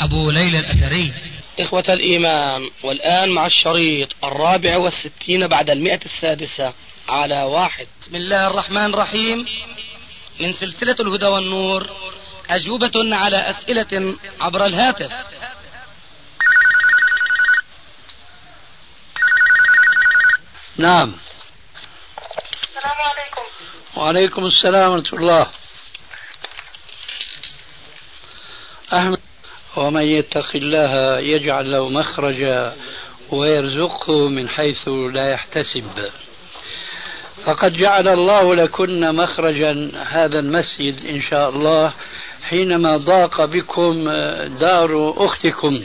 أبو ليلى الأثري. إخوة الإيمان والآن مع الشريط الرابع والستين بعد المئة السادسة على واحد. بسم الله الرحمن الرحيم. من سلسلة الهدى والنور أجوبة على أسئلة عبر الهاتف. نعم. السلام عليكم. وعليكم السلام ورحمة الله. أحمد ومن يتق الله يجعل له مخرجا ويرزقه من حيث لا يحتسب. فقد جعل الله لكن مخرجا هذا المسجد إن شاء الله حينما ضاق بكم دار أختكم.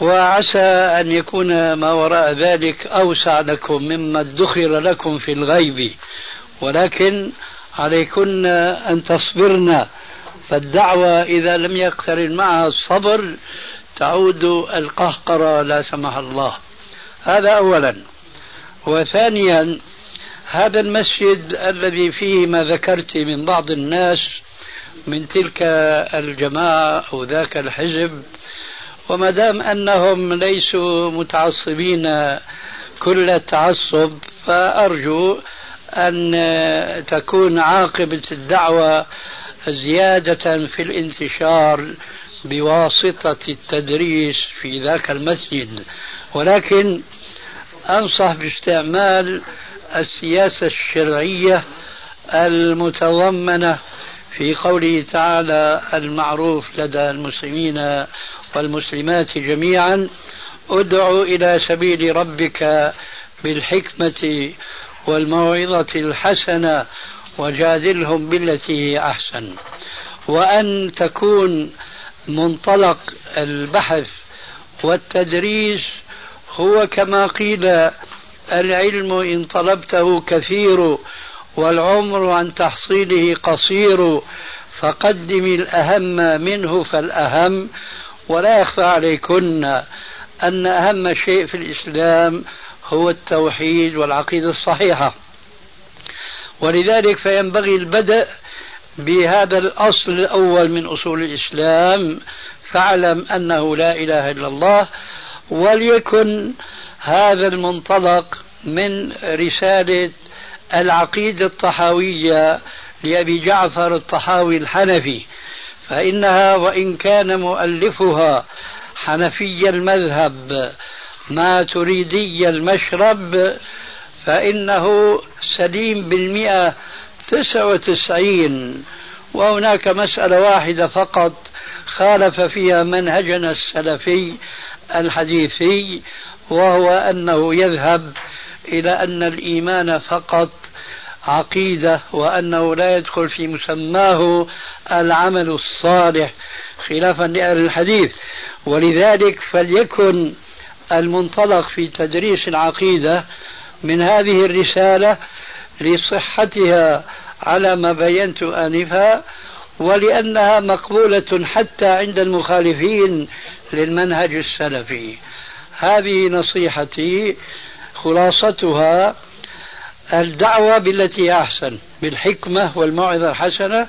وعسى أن يكون ما وراء ذلك أوسع لكم مما ادخر لكم في الغيب. ولكن عليكن أن تصبرن فالدعوة إذا لم يقترن معها الصبر تعود القهقرة لا سمح الله. هذا أولا. وثانيا هذا المسجد الذي فيه ما ذكرت من بعض الناس من تلك الجماعة أو ذاك الحزب وما دام أنهم ليسوا متعصبين كل التعصب فأرجو أن تكون عاقبة الدعوة زيادة في الانتشار بواسطة التدريس في ذاك المسجد. ولكن أنصح باستعمال السياسة الشرعية المتضمنة في قوله تعالى المعروف لدى المسلمين والمسلمات جميعا ادع إلى سبيل ربك بالحكمة والموعظة الحسنة وجادلهم بالتي هي أحسن. وأن تكون منطلق البحث والتدريس هو كما قيل العلم إن طلبته كثير والعمر عن تحصيله قصير فقدم الأهم منه فالأهم. ولا يخفى عليكن أن أهم شيء في الإسلام هو التوحيد والعقيدة الصحيحة. ولذلك فينبغي البدء بهذا الأصل الأول من أصول الإسلام. فاعلم أنه لا إله إلا الله وليكن هذا المنطلق من رسالة العقيدة الطحاوية لأبي جعفر الطحاوي الحنفي. فإنها وإن كان مؤلفها حنفي المذهب ما تريدي المشرب فإنه سليم بالمئة تسعة وتسعين وهناك مسألة واحدة فقط خالف فيها منهجنا السلفي الحديثي وهو أنه يذهب إلى أن الإيمان فقط عقيدة وأنه لا يدخل في مسماه العمل الصالح خلافا لأهل الحديث. ولذلك فليكن المنطلق في تدريس العقيدة من هذه الرسالة لصحتها على ما بينت آنفا ولأنها مقبولة حتى عند المخالفين للمنهج السلفي. هذه نصيحتي خلاصتها الدعوة بالتي أحسن بالحكمة والموعظة الحسنة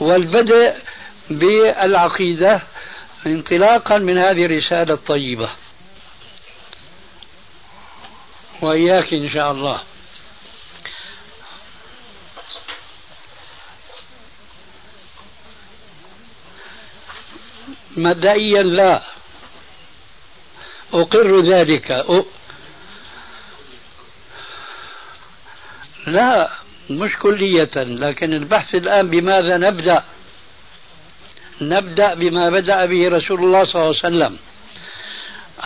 والبدء بالعقيدة انطلاقا من هذه الرسالة الطيبة. وإياك إن شاء الله. مبدئيا لا. أقر ذلك. أ... لا مش كلية لكن البحث الآن بماذا نبدأ؟ نبدأ بما بدأ به رسول الله صلى الله عليه وسلم.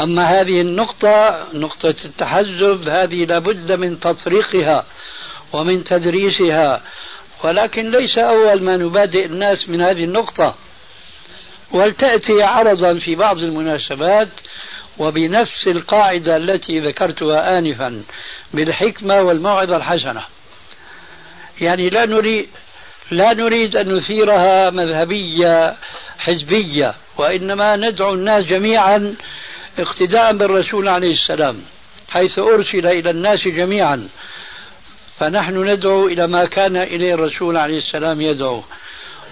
أما هذه النقطة نقطة التحزب هذه لابد من تطريقها ومن تدريسها ولكن ليس أول ما نبادئ الناس من هذه النقطة. ولتأتي عرضا في بعض المناسبات وبنفس القاعدة التي ذكرتها آنفا بالحكمة والموعظة الحسنة. يعني لا نريد لا نريد أن نثيرها مذهبية حزبية وإنما ندعو الناس جميعا اقتداء بالرسول عليه السلام حيث أرسل إلى الناس جميعا. فنحن ندعو إلى ما كان إليه الرسول عليه السلام يدعو.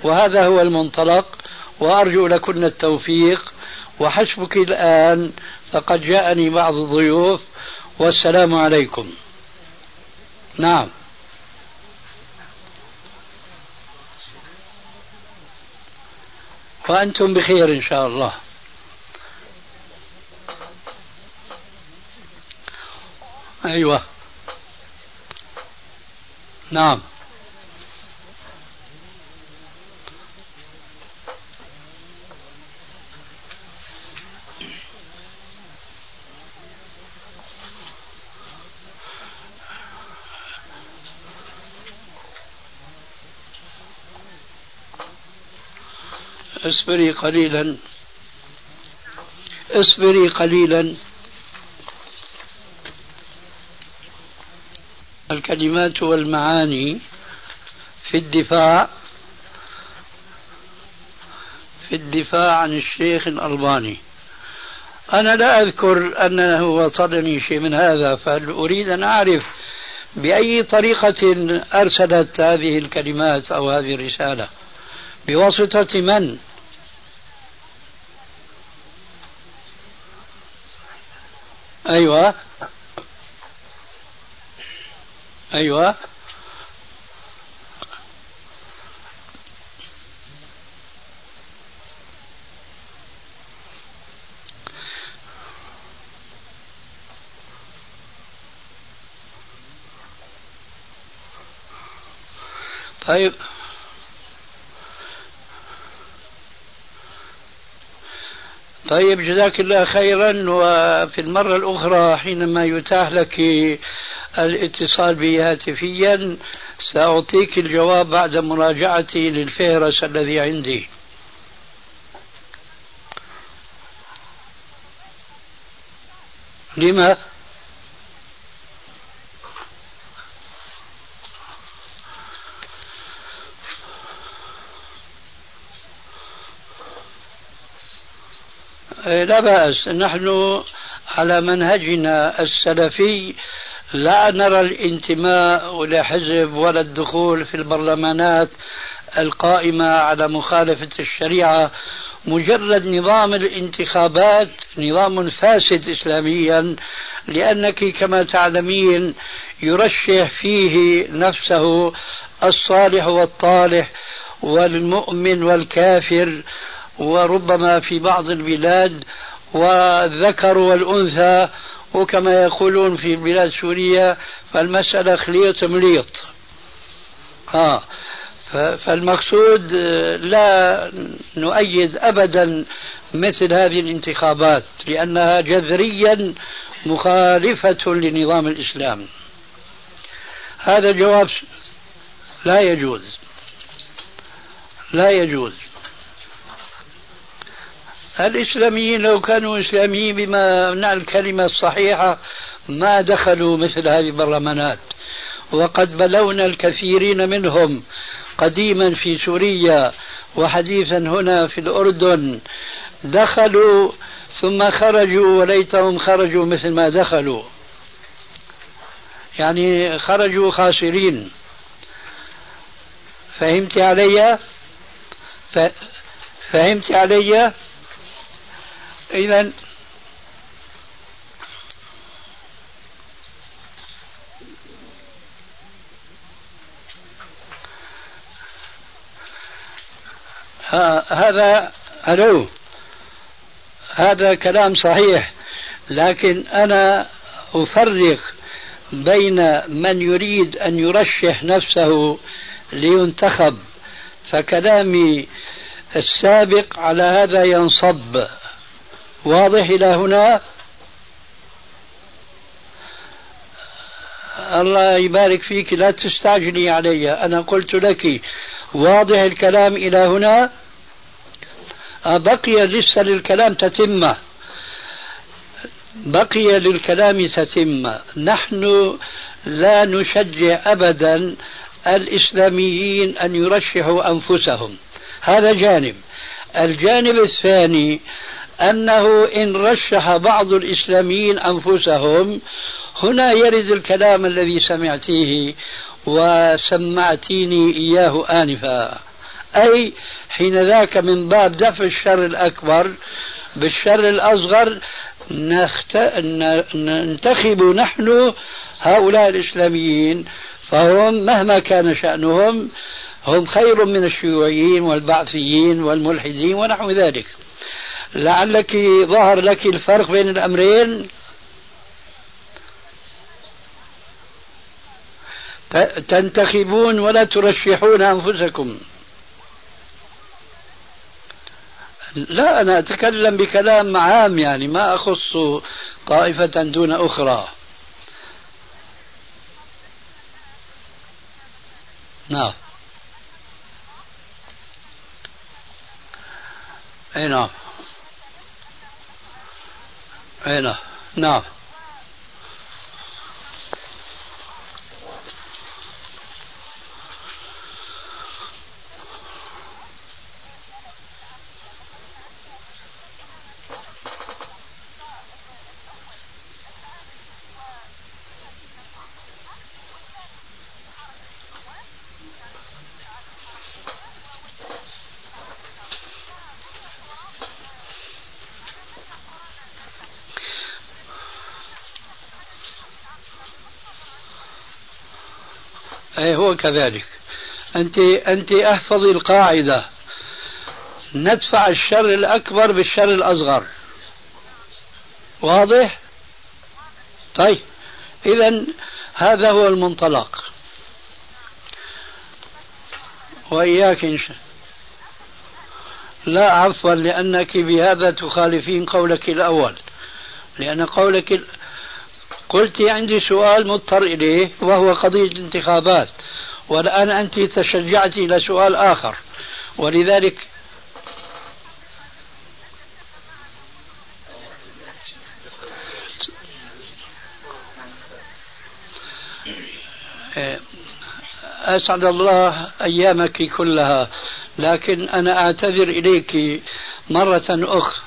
وهذا هو المنطلق وأرجو لكن التوفيق. وحسبك الآن فقد جاءني بعض الضيوف. والسلام عليكم. نعم. وأنتم بخير إن شاء الله. أيوة. نعم. اصبري قليلا. اصبري قليلا. الكلمات والمعاني في الدفاع في الدفاع عن الشيخ الألباني. أنا لا أذكر أنه وصلني شيء من هذا فأريد أن أعرف بأي طريقة أرسلت هذه الكلمات أو هذه الرسالة؟ بواسطة من؟ أيوة. أيوة. طيب. طيب جزاك الله خيرا وفي المرة الأخرى حينما يتاح لك الاتصال بي هاتفيا سأعطيك الجواب بعد مراجعتي للفهرس الذي عندي لما؟ لا بأس نحن على منهجنا السلفي لا نرى الانتماء لحزب ولا الدخول في البرلمانات القائمة على مخالفة الشريعة. مجرد نظام الانتخابات نظام فاسد إسلاميا لأنك كما تعلمين يرشح فيه نفسه الصالح والطالح والمؤمن والكافر وربما في بعض البلاد والذكر والأنثى وكما يقولون في بلاد سوريا فالمسألة خليط مليط. ها فالمقصود لا نؤيد أبدا مثل هذه الانتخابات لأنها جذريا مخالفة لنظام الإسلام. هذا جواب لا يجوز. لا يجوز. الإسلاميين لو كانوا إسلاميين بما معنى الكلمة الصحيحة ما دخلوا مثل هذه البرلمانات. وقد بلونا الكثيرين منهم قديما في سوريا وحديثا هنا في الأردن. دخلوا ثم خرجوا وليتهم خرجوا مثل ما دخلوا. يعني خرجوا خاسرين. فهمت علي؟ ف... فهمت علي؟ إذا هذا ألو. هذا كلام صحيح لكن أنا أفرق بين من يريد أن يرشح نفسه لينتخب فكلامي السابق على هذا ينصب. واضح إلى هنا؟ الله يبارك فيك لا تستعجلي علي. أنا قلت لك واضح الكلام إلى هنا؟ بقي لسه للكلام تتمة بقي للكلام تتمة نحن لا نشجع أبدا الإسلاميين أن يرشحوا أنفسهم. هذا جانب. الجانب الثاني أنه إن رشح بعض الإسلاميين أنفسهم هنا يرد الكلام الذي سمعتيه وسمعتيني إياه آنفا. أي حين ذاك من باب دفع الشر الأكبر بالشر الأصغر نخت... ننتخب نحن هؤلاء الإسلاميين فهم مهما كان شأنهم هم خير من الشيوعيين والبعثيين والملحدين ونحو ذلك. لعلك ظهر لك الفرق بين الأمرين. تنتخبون ولا ترشحون أنفسكم. لا أنا أتكلم بكلام عام يعني ما أخص طائفة دون أخرى. نعم. أي نعم. اي نعم نعم. كذلك أنت أنت احفظي القاعدة. ندفع الشر الأكبر بالشر الأصغر. واضح؟ طيب. إذا هذا هو المنطلق. وإياك إن شاء لا عفوا لأنك بهذا تخالفين قولك الأول. لأن قولك قلت عندي سؤال مضطر إليه وهو قضية الانتخابات. والآن أنت تشجعت إلى سؤال آخر. ولذلك أسعد الله أيامك كلها لكن أنا أعتذر إليك مرة أخرى.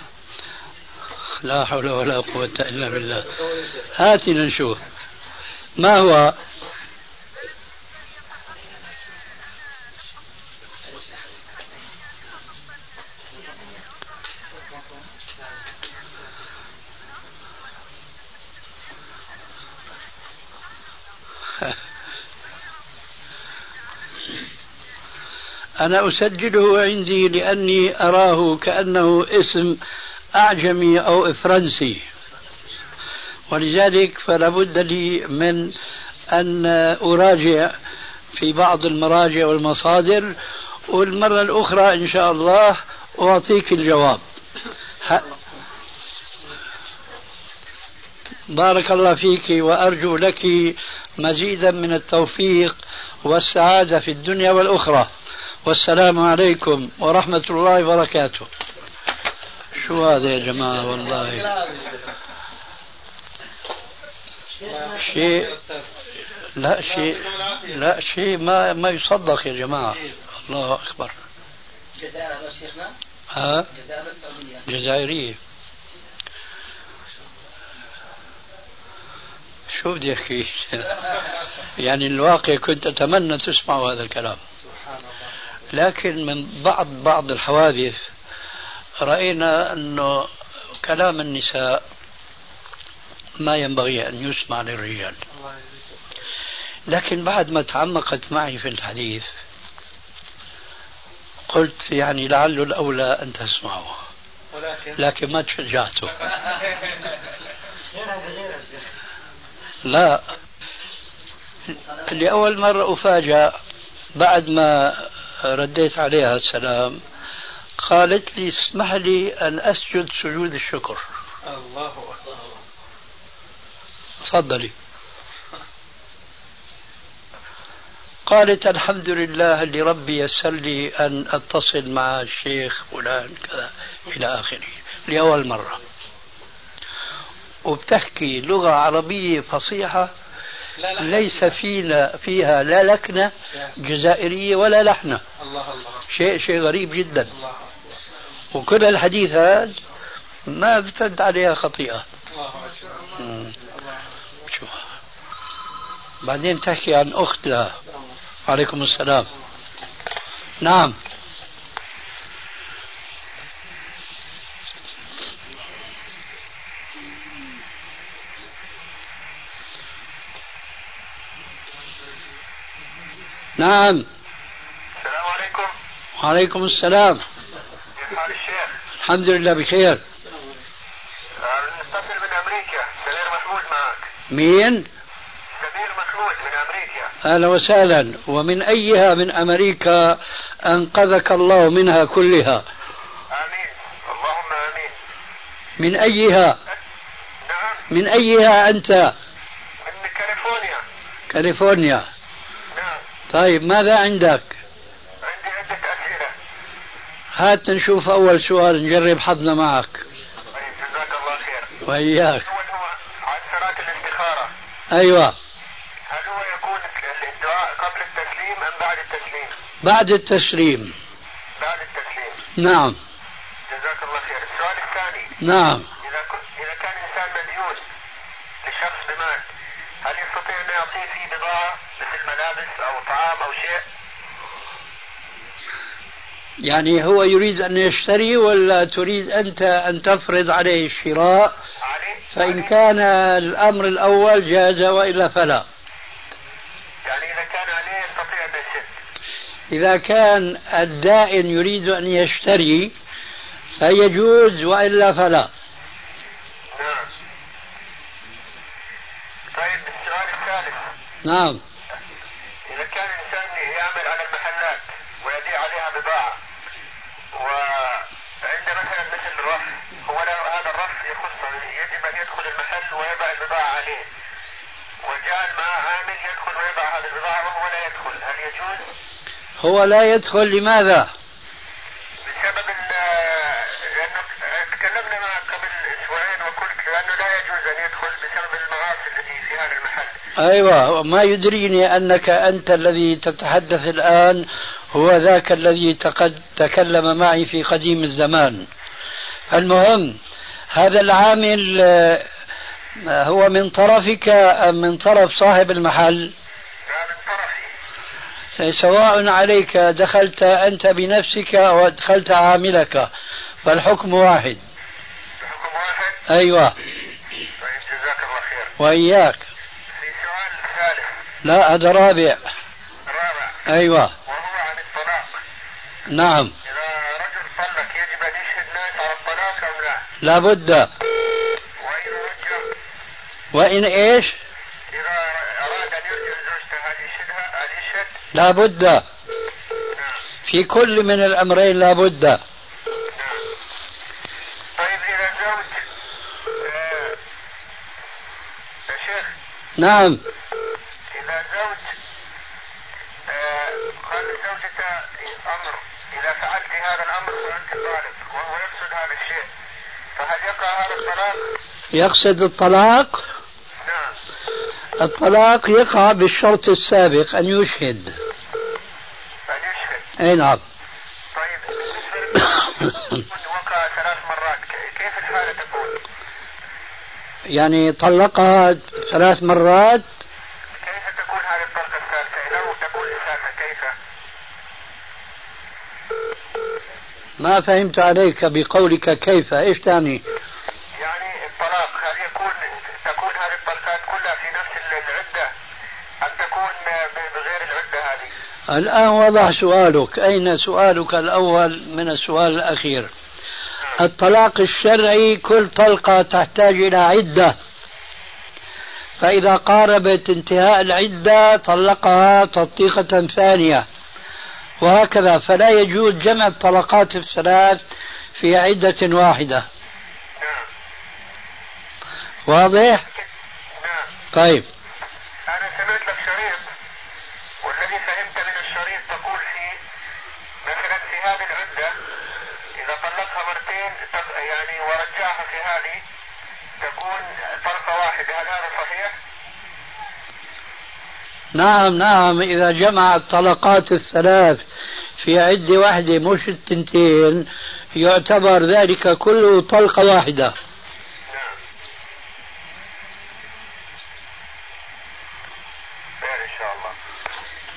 لا حول ولا قوة إلا بالله. هاتنا نشوف ما هو أنا أسجله عندي لأني أراه كأنه اسم أعجمي أو فرنسي. ولذلك فلا بد لي من أن أراجع في بعض المراجع والمصادر والمرة الأخرى إن شاء الله أعطيك الجواب. بارك الله فيك وأرجو لك مزيدا من التوفيق والسعادة في الدنيا والأخرى. والسلام عليكم ورحمة الله وبركاته. شو هذا يا جماعة؟ والله. شيء لا شيء لا شيء ما ما يصدق يا جماعة. الله أكبر. جزائر هذا شيخنا؟ ها؟ جزائر السعودية. جزائرية. شو بدي احكي يعني الواقع كنت أتمنى تسمعوا هذا الكلام. لكن من بعض بعض الحوادث رأينا أنه كلام النساء ما ينبغي أن يسمع للرجال. لكن بعد ما تعمقت معي في الحديث قلت يعني لعله الأولى أن تسمعوا لكن ما تشجعته. لا. لأول مرة أفاجأ بعد ما رديت عليها السلام. قالت لي اسمح لي أن أسجد سجود الشكر. الله أكبر. تفضلي. قالت الحمد لله اللي ربي يسر لي أن أتصل مع الشيخ فلان كذا إلى آخره. لأول مرة. وبتحكي لغة عربية فصيحة ليس فينا فيها لا لكنة جزائرية ولا لحنة. الله الله. شيء شيء غريب جدا. وكل الحديث هذا ما بتد عليها خطيئة. الله أكبر. مم. شو بعدين تحكي عن أخت لها. عليكم السلام. نعم. نعم. السلام عليكم. وعليكم السلام. كيف حال الشيخ؟ الحمد لله بخير. آه، نتصل من أمريكا. سمير محمود معك. مين؟ سمير محمود من أمريكا. أهلا وسهلا. ومن أيها من أمريكا أنقذك الله منها كلها. آمين. اللهم آمين. من أيها؟ نعم. من أيها أنت؟ من كاليفورنيا. كاليفورنيا. طيب ماذا عندك؟ عندي عدة أسئلة. هات نشوف أول سؤال نجرب حظنا معك. طيب جزاك الله خير. وإياك. اول هو عن صلاة الاستخارة. أيوه. هل هو يكون الدعاء قبل التسليم أم بعد التسليم؟ بعد التسليم. بعد التسليم. نعم. جزاك الله خير. السؤال الثاني. نعم. إذا كنت إذا كان إنسان مديون لشخص بمال هل يستطيع أن يعطيه فيه بضاعة مثل ملابس أو طعام أو شيء؟ يعني هو يريد أن يشتري ولا تريد أنت أن تفرض عليه الشراء؟ عليه فإن كان الأمر الأول جاز وإلا فلا. يعني إذا كان عليه يستطيع أن يشد إذا كان الدائن يريد أن يشتري فيجوز وإلا فلا نعم طيب السؤال الثالث نعم. إذا كان إنسان يعمل على المحلات ويبيع عليها بضاعة وعنده مثلا مثل رف هو له هذا الرف يخصه يجب أن يدخل المحل ويضع البضاعة عليه. وجعل معه عامل يدخل ويضع هذه البضاعة وهو لا يدخل. هل يجوز؟ هو لا يدخل لماذا؟ بسبب لأنه تكلمنا معك قبل أسبوعين وقلت لأنه لا يجوز أن يدخل بسبب في هذا المحل أيوة ما يدريني أنك أنت الذي تتحدث الآن هو ذاك الذي تقد تكلم معي في قديم الزمان. المهم هذا العامل هو من طرفك أم من طرف صاحب المحل؟ لا من طرفي سواء عليك دخلت أنت بنفسك أو أدخلت عاملك فالحكم واحد. الحكم واحد؟ أيوة. طيب جزاك وإياك. في سؤال ثالث. لا هذا رابع. رابع. أيوة. وهو عن الطلاق. نعم. إذا رجل طلق يجب أن يشهد ناس على الطلاق أو لا؟ لابد وإن رجع وإن إيش؟ إذا أراد أن يرجع زوجته هل يشهدها؟ هل يشهد؟ لابد نعم. في كل من الأمرين لابد نعم. طيب إذا زوج آه، يا شيخ نعم. إذا زوج آه، قال لزوجته أمر. إذا فعلت هذا الأمر فأنت طالب وهو يقصد هذا الشيء. فهل يقع هذا الطلاق؟ يقصد الطلاق؟ نعم. الطلاق يقع بالشرط السابق أن يشهد. أن يشهد. أي نعم. طيب وقع ثلاث مرات كيف الحالة تكون؟ يعني طلقها ثلاث مرات كيف تكون هذه الطلقة الثالثة؟ لو تكون لسانها كيف؟ ما فهمت عليك بقولك كيف إيش تعني يعني الطلاق هل يكون تكون هذه الطلقات كلها في نفس العدة أم تكون بغير العدة هذه؟ الآن وضح سؤالك أين سؤالك الأول من السؤال الأخير الطلاق الشرعي كل طلقة تحتاج إلى عدة. فإذا قاربت انتهاء العدة طلقها تطليقة ثانية. وهكذا فلا يجوز جمع الطلقات الثلاث في عدة واحدة. نعم. واضح؟ نعم. طيب. أنا سمعت لك شريط والذي فهمت طلقها مرتين ورجعها في هذه تكون طلقة واحدة هل هذا صحيح؟ نعم نعم إذا جمع الطلقات الثلاث في عدة واحدة مش التنتين يعتبر ذلك كله طلقة واحدة نعم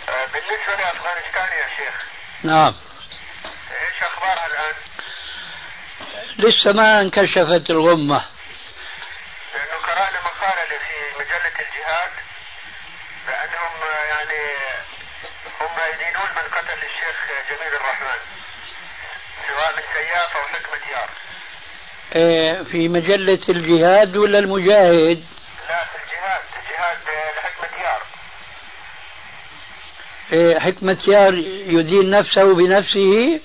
آه، بالنسبة لأفغانستان يا شيخ نعم إيش أخبارها الآن؟ لسه ما انكشفت الغمة. لأنه قرأنا مقالة في مجلة الجهاد بأنهم يعني هم يدينون من قتل الشيخ جميل الرحمن سواء من سياف أو حكمة يار إيه، في مجلة الجهاد ولا المجاهد؟ لا في الجهاد جهاد لحكمة يار إيه، حكمة يار يدين نفسه بنفسه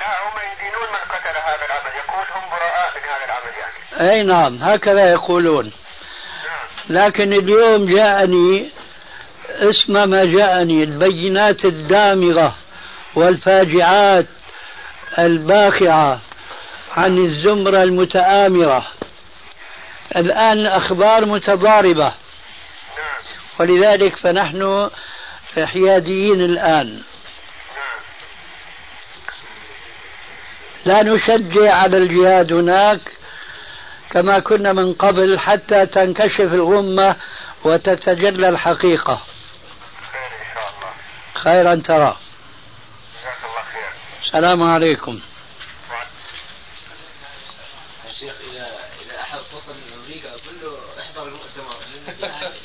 لا هم يدينون من قتل هذا العمل يقول هم براء من هذا العمل يعني أي نعم هكذا يقولون. لكن اليوم جاءني اسم ما جاءني البينات الدامغة والفاجعات الباخعة عن الزمرة المتآمرة. الآن الأخبار متضاربة. ولذلك فنحن حياديين الآن. لا نشجع على الجهاد هناك. كما كنا من قبل حتى تنكشف الغمة وتتجلى الحقيقة. خير إن شاء الله. خيرا ترى. جزاك الله خير. السلام عليكم. يا شيخ اذا إذا أحد اتصل من أمريكا أقول له احضر المؤتمر. المؤتمر.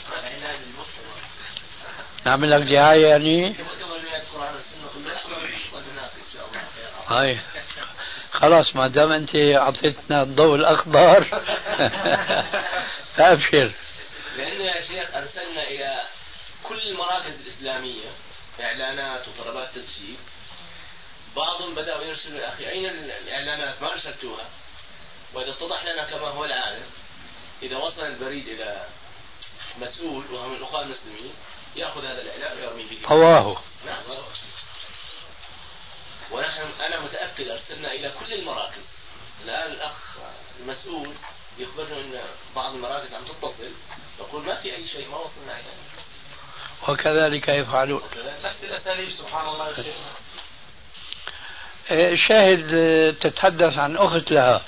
نعمل لك دعاية يعني؟ مؤتمر جمعيه القرآن والسنة أقول له احضر وهناك إن شاء الله. هاي. خلاص ما دام انت اعطيتنا الضوء الأخضر. ابشر لأن يا شيخ أرسلنا إلى كل المراكز الإسلامية إعلانات وطلبات تسجيل. بعضهم بدأوا يرسلوا يا أخي أين الإعلانات؟ ما أرسلتوها. واذا اتضح لنا كما هو العادة إذا وصل البريد إلى مسؤول وهو من الأخوان المسلمين يأخذ هذا الإعلان ويرمي به. طواه نعم ونحن أنا متأكد أرسلنا إلى كل المراكز. الآن الأخ المسؤول يخبرنا إن بعض المراكز عم تتصل. يقول ما في أي شيء ما وصلنا اليه وكذلك يفعلون. نفس الأساليب سبحان الله يا شيخ. إيه، شاهد تتحدث عن أخت لها.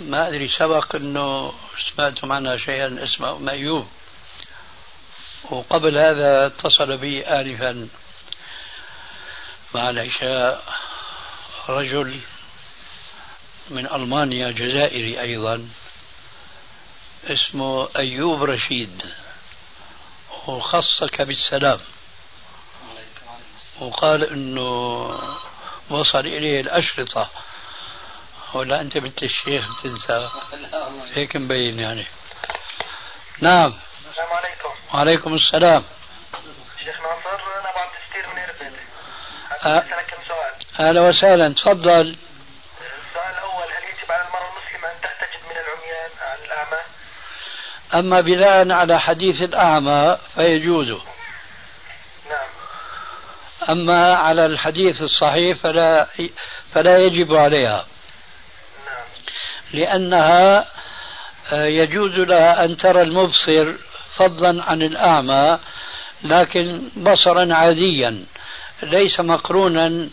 ما أدري سبق أنه سمعتم عنها شيئا اسمه أم أيوب. وقبل هذا اتصل بي آنفا. مع العشاء رجل من ألمانيا جزائري أيضا اسمه أيوب رشيد وخصك بالسلام. وقال إنه وصل إليه الأشرطة. ولا أنت بنت الشيخ بتنسى؟ هيك مبين يعني. نعم. السلام عليكم. وعليكم السلام. شيخ ناصر أنا أبو عبد الستير من إربد أه. أسألك سؤال أهلا وسهلا تفضل. السؤال الأول هل يجب على المرأة المسلمة أن تحتجب من العميان عن الأعمى؟ أما بناء على حديث الأعمى فيجوز. نعم. أما على الحديث الصحيح فلا فلا يجب عليها. نعم. لأنها آه، يجوز لها أن ترى المبصر فضلا عن الأعمى لكن بصرا عاديا. ليس مقرونا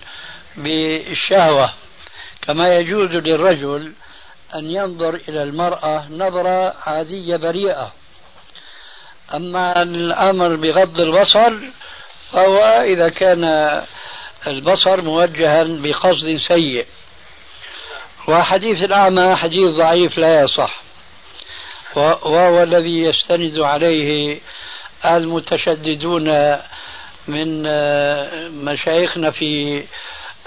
بالشهوة كما يجوز للرجل أن ينظر إلى المرأة نظرة عادية بريئة. أما الأمر بغض البصر فهو إذا كان البصر موجها بقصد سيء. وحديث الأعمى حديث ضعيف لا يصح. وهو الذي يستند عليه المتشددون من آه، مشايخنا في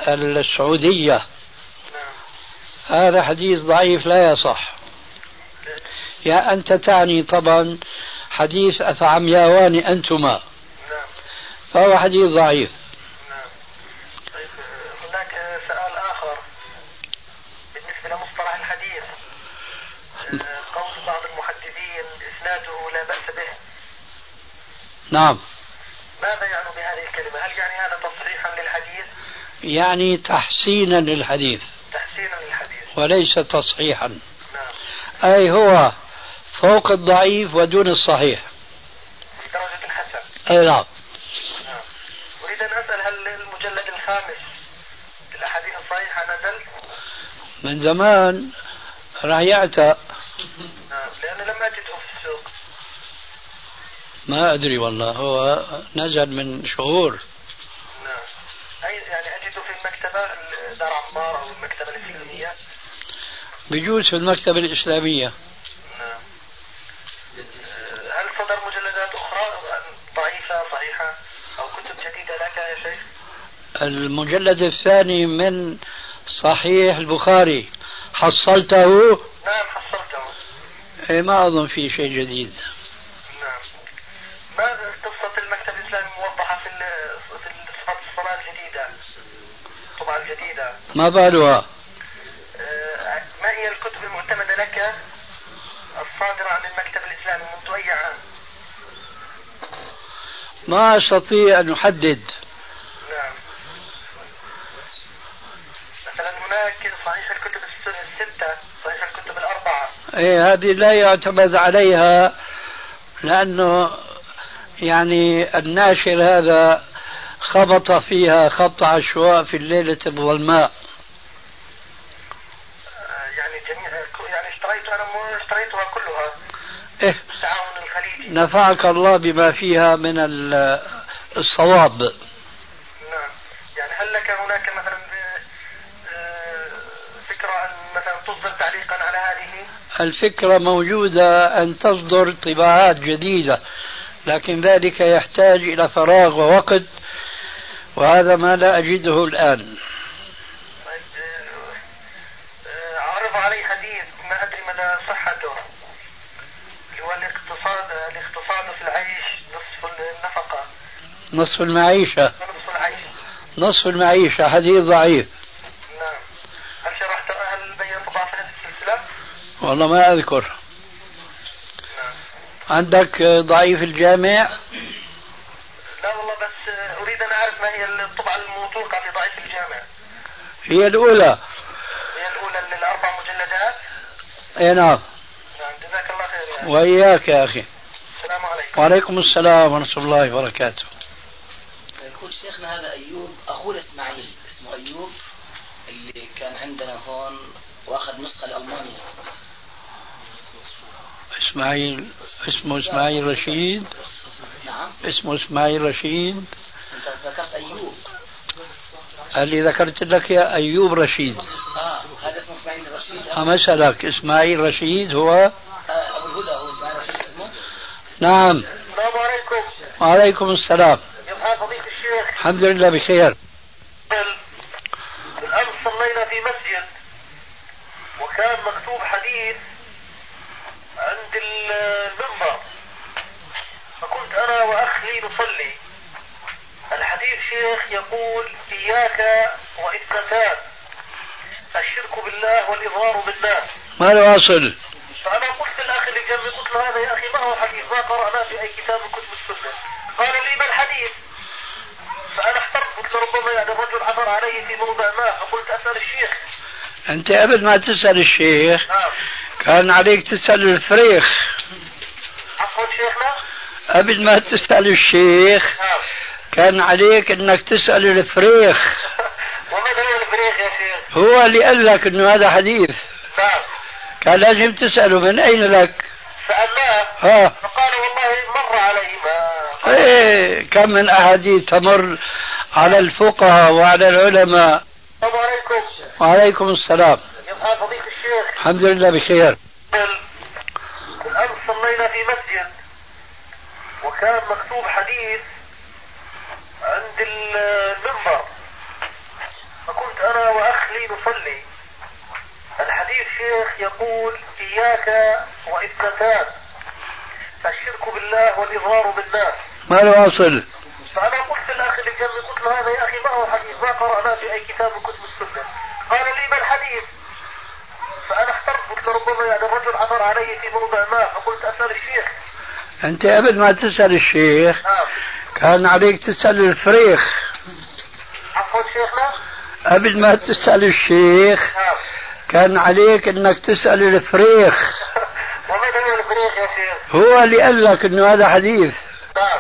السعودية. هذا حديث ضعيف لا يصح. يا أنت تعني طبعا حديث أفعمياوان أنتما. فهو حديث ضعيف. هناك سؤال آخر بالنسبة لمصطلح الحديث. آه، قول بعض المحدثين إسناده لا بأس به. نعم ماذا يعني تصريحا للحديث؟ تحسينا للحديث. وليس تصحيحا. نعم. أي هو فوق الضعيف ودون الصحيح. في درجة الحسن. أي نعم. نعم. أريد أن أسأل هل المجلد الخامس الأحاديث الصحيحة نزل؟ من زمان رجعت نعم لأني لم أجده في السوق. ما أدري والله هو نزل من شهور. نعم أي يعني أجده في المكتبة دار عمار أو المكتبة الإسلامية؟ بجوز في المكتبة الإسلامية. نعم. هل صدر مجلدات أخرى؟ ضعيفة صحيحة؟ أو كتب جديدة لك يا شيخ؟ المجلد الثاني من صحيح البخاري. حصلته؟ نعم حصلته. إيه ما أظن في شيء جديد. نعم. ما قصة المكتب الإسلامي موضحة في في صفة الصلاة الجديدة؟ الطبعة الجديدة. ما بالها؟ آه، ما هي الكتب المعتمدة لك؟ الصادرة عن المكتب الإسلامي منذ أي عام؟ ما أستطيع أن أحدد. نعم. مثلا هناك صحيح الكتب الس- الستة صحيح الكتب الأربعة. إيه هذه لا يعتمد عليها لأنه يعني الناشر هذا خبط فيها خط عشواء في الليلة الظلماء آه، يعني جميع يعني اشتريت أنا اشتريتها كلها. إيه. التعاون الخليجي. نفعك الله بما فيها من ال- الصواب. نعم. يعني هل لك هناك مثلا آه، فكرة أن مثلا تصدر تعليقا على هذه؟ الفكرة موجودة أن تصدر طباعات جديدة لكن ذلك يحتاج إلى فراغ ووقت. وهذا ما لا أجده الآن. طيب آه، عرض علي حديث ما أدري مدى صحته. اللي هو الاقتصاد الاقتصاد في العيش نصف النفقة. نصف المعيشة. ونصف العيش. نصف المعيشة حديث ضعيف. نعم. هل شرحت هل بينت ضعف هذه السلسلة؟ والله ما أذكر. نعم. عندك ضعيف الجامع؟ لا والله بس أريد أن أعرف ما هي الطبعة الموثوقة في ضعيف الجامع هي الأولى. هي الأولى للأربع مجلدات. أي نعم. نعم جزاك الله خير يعني. وإياك يا أخي. السلام عليكم. وعليكم السلام ورحمة الله وبركاته. يقول شيخنا هذا أيوب أخونا إسماعيل اسمه أيوب اللي كان عندنا هون وأخذ نسخة لألمانيا. إسماعيل اسمه إسماعيل رشيد. نعم. اسمه إسماعيل رشيد. انت ذكرت أيوب. اللي ذكرت لك يا أيوب رشيد. آه هذا اسمه إسماعيل الرشيد أمثلك إسماعيل رشيد هو؟ آه أبو الهدى هو إسماعيل الرشيد اسمه. نعم. السلام عليكم. وعليكم السلام. كيف حال فضيلة الشيخ؟ الحمد لله بخير. بالأمس صلينا في مسجد وكان مكتوب حديث عند المنبر فكنت أنا وأخ لي نصلي. الحديث شيخ يقول إياك وإثنتان الشرك بالله والإضرار بالناس ما له واصل؟ فأنا قلت للأخ اللي جنبي قلت له هذا يا أخي ما هو حديث ما قرأناه في أي كتاب من كتب السنة. قال لي ما الحديث؟ فأنا احترت قلت له ربما يعني الرجل عثر عليه في موضع ما فقلت أسأل الشيخ. أنت قبل ما تسأل الشيخ. نعم. كان عليك تسأل الفريخ. عفوا شيخنا. قبل ما تسأل الشيخ. نعم. كان عليك إنك تسأل الفريخ وماذا هو الفريق يا شيخ؟ هو اللي قال لك إنه هذا حديث. نعم. كان لازم تسأله من أين لك؟ سألناه. ها فقال والله مر علي ما إيه كم من أحاديث تمر على الفقهاء وعلى العلماء. السلام عليكم. وعليكم السلام. حال فضيلة الشيخ. الحمد لله بخير. بل بالأمس صلينا في مسجد. وكان مكتوب حديث عند المنبر. فكنت أنا وأخ لي نصلي. الحديث شيخ يقول إياك وإثنتان الشرك بالله والإضرار بالناس. ما له واصل فأنا قلت للأخ اللي جنبي قلت له هذا يا أخي ما هو حديث؟ ما قرأناه في أي كتاب من كتب السنة قال لي ما الحديث؟ فأنا احترت قلت ربما يعني الرجل عثر علي في موضع ما فقلت أسأل الشيخ. أنت قبل ما تسأل الشيخ. نعم. كان عليك تسأل الفريخ. عفوا شيخنا. قبل ما تسأل الشيخ نعم. كان عليك إنك تسأل الفريخ. الفريق يا شيخ؟ هو اللي قال لك إنه هذا حديث. نعم.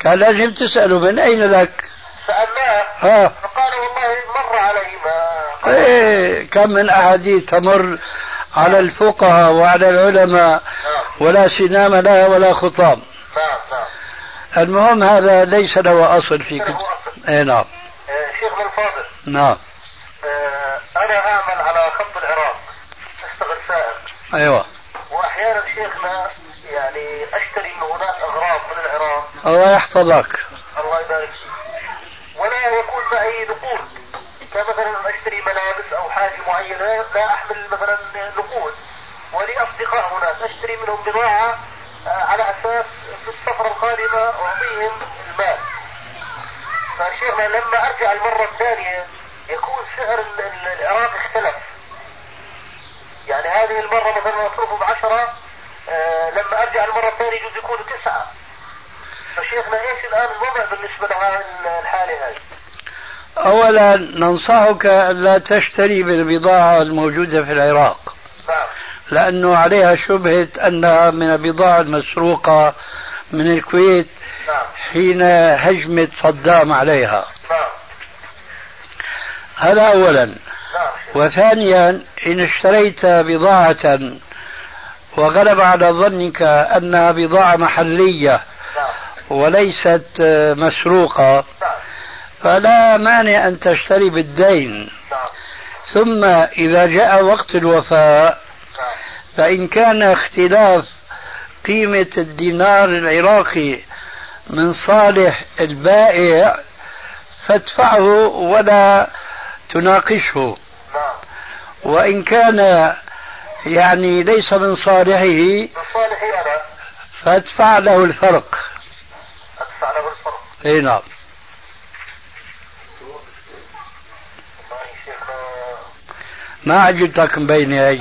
كان لازم تسأله من أين لك؟ سألناه. ها فقال والله مر علي ما إيه كم من أحاديث تمر على الفقهاء وعلى العلماء. نعم. ولا سنام لها ولا خطام. نعم نعم. المهم هذا ليس له أصل في كتب. أصل. اي نعم. آه، شيخنا الفاضل نعم. آه، أنا أعمل على خط العراق. أشتغل سائق. أيوه. وأحيانا شيخنا يعني أشتري من هناك أغراض من العراق. الله يحفظك. الله يبارك فيك. ولا يكون معي نقود. كمثلا أشتري ملابس أو حاجة معينة لا أحمل مثلا نقود. ولي أصدقاء هناك أشتري منهم بضاعة آه، على أساس في السفرة القادمة أعطيهم المال. فشيخنا لما أرجع المرة الثانية يكون سعر ال- ال- العراق اختلف. يعني هذه المرة مثلا أصرفه بعشرة آه، لما أرجع المرة الثانية يجوز يكون تسعة. فشيخنا إيش الآن الوضع بالنسبة لهذه الحالة هذه؟ اولا ننصحك لا تشتري بالبضاعة الموجودة في العراق نعم. لأنه عليها شبهة أنها من البضاعة المسروقة من الكويت حين هجمت صدام عليها. هذا شيخ وثانيا إن اشتريت بضاعة وغلب على ظنك انها بضاعة محلية نعم وليست نعم فلا مانع أن تشتري بالدين. ثم إذا جاء وقت الوفاء فإن كان اختلاف قيمة الدينار العراقي من صالح البائع فادفعه ولا تناقشه. وإن كان يعني ليس من صالحه فادفع له الفرق. أدفع له الفرق. إي نعم. ما عجبتك مبينة هي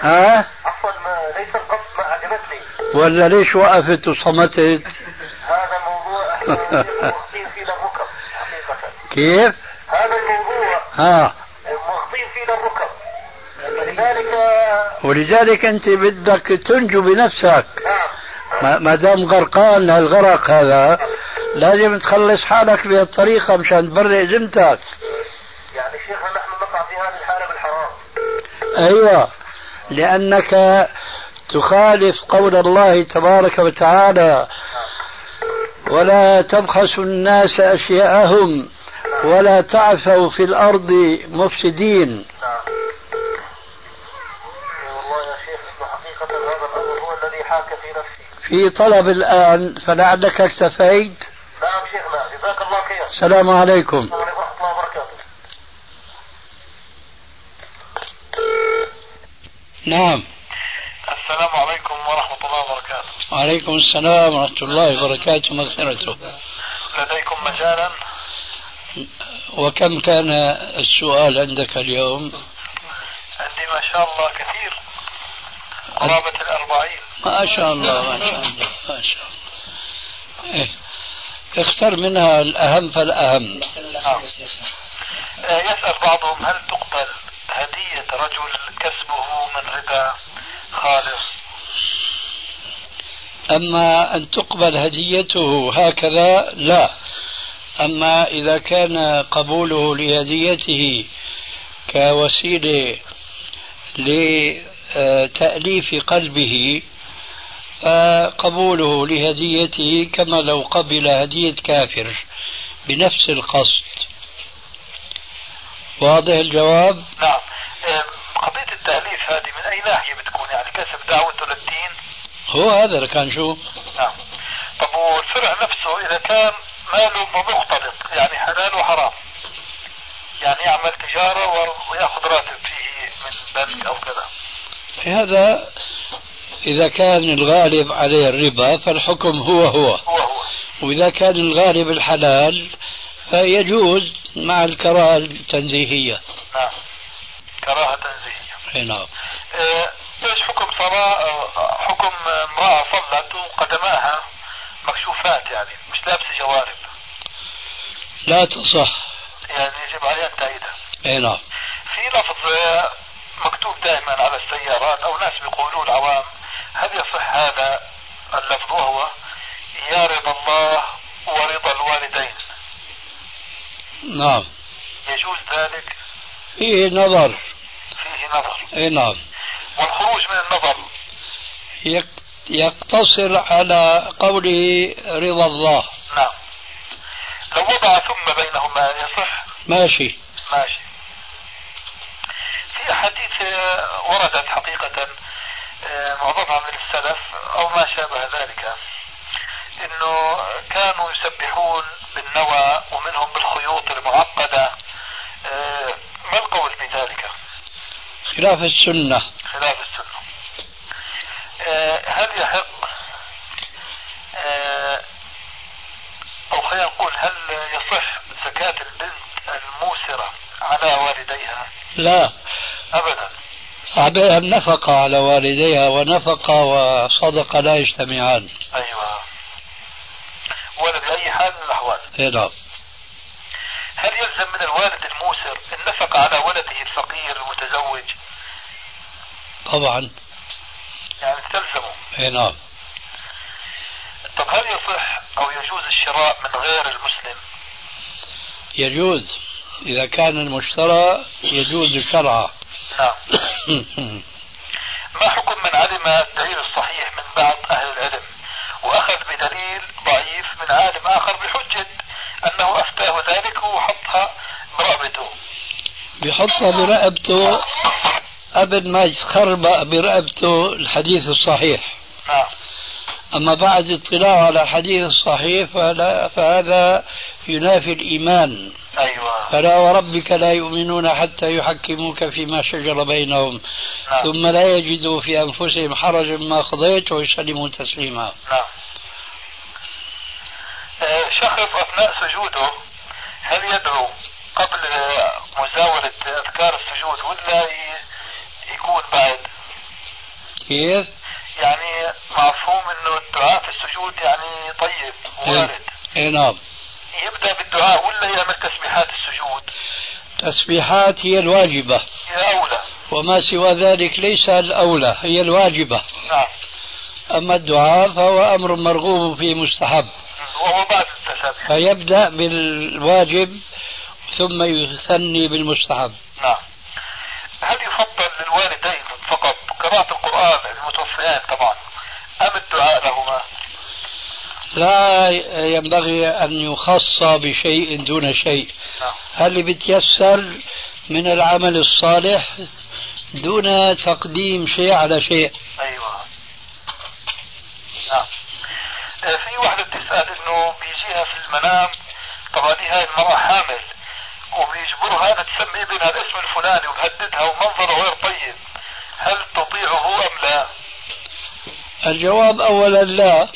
ها عفوا ما ليس القصد ما عجبتني ولا ليش وقفت وصمتت؟ هذا موضوع مغطين فيه للركب حقيقة. كيف؟ هذا الموضوع ها مغطين فيه للركب. ولذلك ولذلك أنت بدك تنجو بنفسك. نعم. ما دام غرقان هالغرق هذا لازم تخلص حالك بهالطريقة مشان تبرئ ذمتك. يعني شيخنا نحن نقع في هذه الحالة بالحرام. أيوه. لأنك تخالف قول الله تبارك وتعالى ولا تبخسوا الناس أشياءهم ولا تعثوا في الأرض مفسدين نعم إي والله يا شيخ انه حقيقة هذا الأمر هو الذي حاك في نفسي. في طلب الآن فلعلك اكتفيت نعم شيخنا جزاك الله خير. السلام عليكم السلام عليكم ورحمة الله وبركاته. نعم السلام عليكم ورحمة الله وبركاته. وعليكم السلام ورحمة الله وبركاته مغفرته لديكم مجالا؟ وكم كان السؤال عندك اليوم عندي ما شاء الله كثير. قرابة الأربعين. ما شاء الله ما شاء الله ما شاء الله إيه. اختر منها الأهم فالأهم نعم. آه، يسأل بعضهم هل تقبل هدية رجل كسبه من ربا خالص؟ أما أن تقبل هديته هكذا لا أما إذا كان قبوله لهديته كوسيلة لتأليف قلبه فقبوله لهديته كما لو قبل هدية كافر بنفس القصد واضح الجواب؟ نعم. قضية التأليف هذه من أي ناحية بتكون يعني كسب دعوته للدين؟ هو هذا اللي كان شو؟ نعم. طب والفرع نفسه إذا كان ماله مختلط يعني حلال وحرام يعني يعمل تجارة ويأخذ راتب فيه من بنك أو كذا هذا إذا كان الغالب عليه الربا فالحكم هو هو هو هو وإذا كان الغالب الحلال فيجوز مع الكراهة التنزيهية نعم كراهة تنزيهية نعم. آه، إيش حكم صلاة آه، حكم امرأة صلت وقدماها مكشوفات يعني مش لابسة جوارب. لا تصح. يعني يجب عليها أن تعيدها. أي نعم. في لفظ آه، مكتوب دائما على السيارات أو ناس بيقولوا العوام هل يصح هذا اللفظ وهو يا رضا الله ورضا الوالدين؟ نعم. يجوز ذلك؟ فيه نظر. فيه نظر إي نعم. والخروج من النظر. يقتصر على قوله رضا الله. نعم. لو وضع ثم بينهما يصح؟ ماشي. ماشي. في أحاديث آه، وردت حقيقة آه، معظمها من السلف أو ما شابه ذلك إنه كانوا يسبحون بالنوى ومنهم بالخيوط المعقدة آه، ما القول بذلك؟ خلاف السنة. خلاف السنة. آه، هل يحق آه، أو خلينا نقول هل يصح زكاة البنت الموسرة على والديها؟ لا. أبدا. عليها النفقة على والديها ونفقة وصدقة لا يجتمعان. أيوة. ولا بأي حال من الأحوال. اي نعم. هل يلزم من الوالد الموسر النفقة على ولده الفقير المتزوج طبعا. يعني تلزمه. إي نعم. طب هل يصح أو يجوز الشراء من غير المسلم؟ يجوز. إذا كان المشترى يجوز شرعا نعم. ما حكم من علم الدليل الصحيح من بعض أهل العلم؟ وأخذ بدليل ضعيف من عالم آخر بحجة أنه أفتاه ذلك وحطها برقبته. بحطها برقبته. قبل ما يتخربق برقبته الحديث الصحيح. نعم أما بعد اطلاعه على الحديث الصحيح فلا فهذا ينافي الإيمان. أيوة. فلا وربك لا يؤمنون حتى يحكموك فيما شجر بينهم. نعم ثم لا يجدوا في أنفسهم حرجا ما قضيت ويسلموا تسليما. نعم آه، شخص أثناء سجوده هل يدعو قبل آه، مزاولة أذكار السجود ولا ي- يكون بعد. كيف؟ يعني مفهوم إنه الدعاء في السجود يعني طيب وارد. اي نعم. يبدأ بالدعاء ولا يعمل تسبيحات السجود؟ تسبيحات هي الواجبة. يا اولى وما سوى ذلك ليس الأولى هي الواجبة. نعم. أما الدعاء فهو أمر مرغوب فيه مستحب. وهو بعد التسبيح. فيبدأ بالواجب ثم يثني بالمستحب. نعم. هل يفضل للوالدين فقط قراءة القرآن المتوفيان طبعا. أم الدعاء لهما؟ لا ينبغي أن يخص بشيء دون شيء. نعم. هل بتيسر من العمل الصالح دون تقديم شيء على شيء؟ أيوة. نعم. آه، في واحدة بتسأل إنه بيجيها في المنام طبعا هاي المرأة حامل. وبيجبرها تسمي ابنها الاسم الفلاني وتهددها ومنظره غير طيب. هل تطيعه أم لا؟ الجواب أولا لا.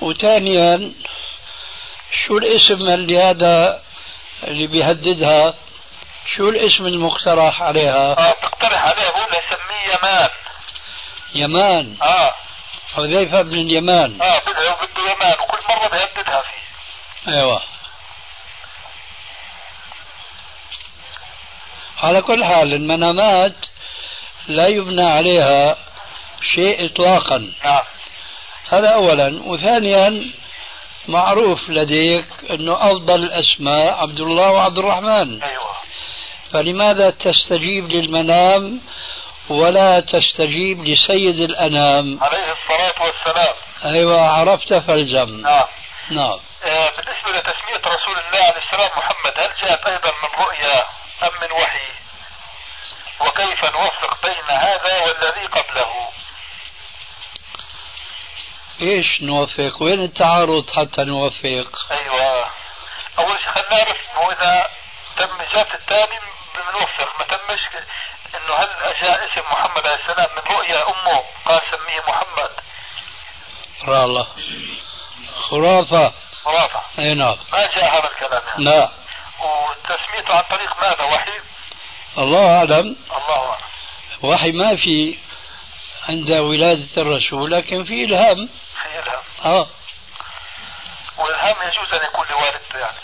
وثانيا شو الاسم اللي هذا اللي بيهددها؟ شو الاسم المقترح عليها؟ آه تقترح عليه بقول سميه يمان. يمان؟ آه. حذيفة بن اليمان. آه بده يمان وكل مرة بيهددها فيه. أيوه. على كل حال المنامات لا يبنى عليها شيء اطلاقا. نعم. هذا اولا. وثانيا معروف لديك أنه أفضل الأسماء عبد الله وعبد الرحمن. أيوه. فلماذا تستجيب للمنام ولا تستجيب لسيد الأنام؟ عليه الصلاة والسلام. أيوه عرفت فالزم نعم. نعم. آه، بالنسبة لتسمية رسول الله عليه السلام محمد هل جاءت أيضا من رؤيا أم من وحي؟ وكيف نوفق بين هذا والذي قبله؟ إيش نوفق؟ وين التعارض حتى نوفق؟ أيوة. أول شيء خلينا نعرف إنه إذا تم إجابة الثاني بنوفق ما تمش إنه هل جاء اسم محمد عليه السلام من رؤيا أمه قال سميه محمد؟ الله خرافة. خرافة. إي نعم. ما جاء هذا الكلام يعني؟ لا. وتسميته عن طريق ماذا؟ وحي؟ الله أعلم. الله أعلم. وحي ما في عند ولادة الرسول لكن في إلهام. في إلهام. آه. والإلهام يجوز أن يكون لوالدته يعني.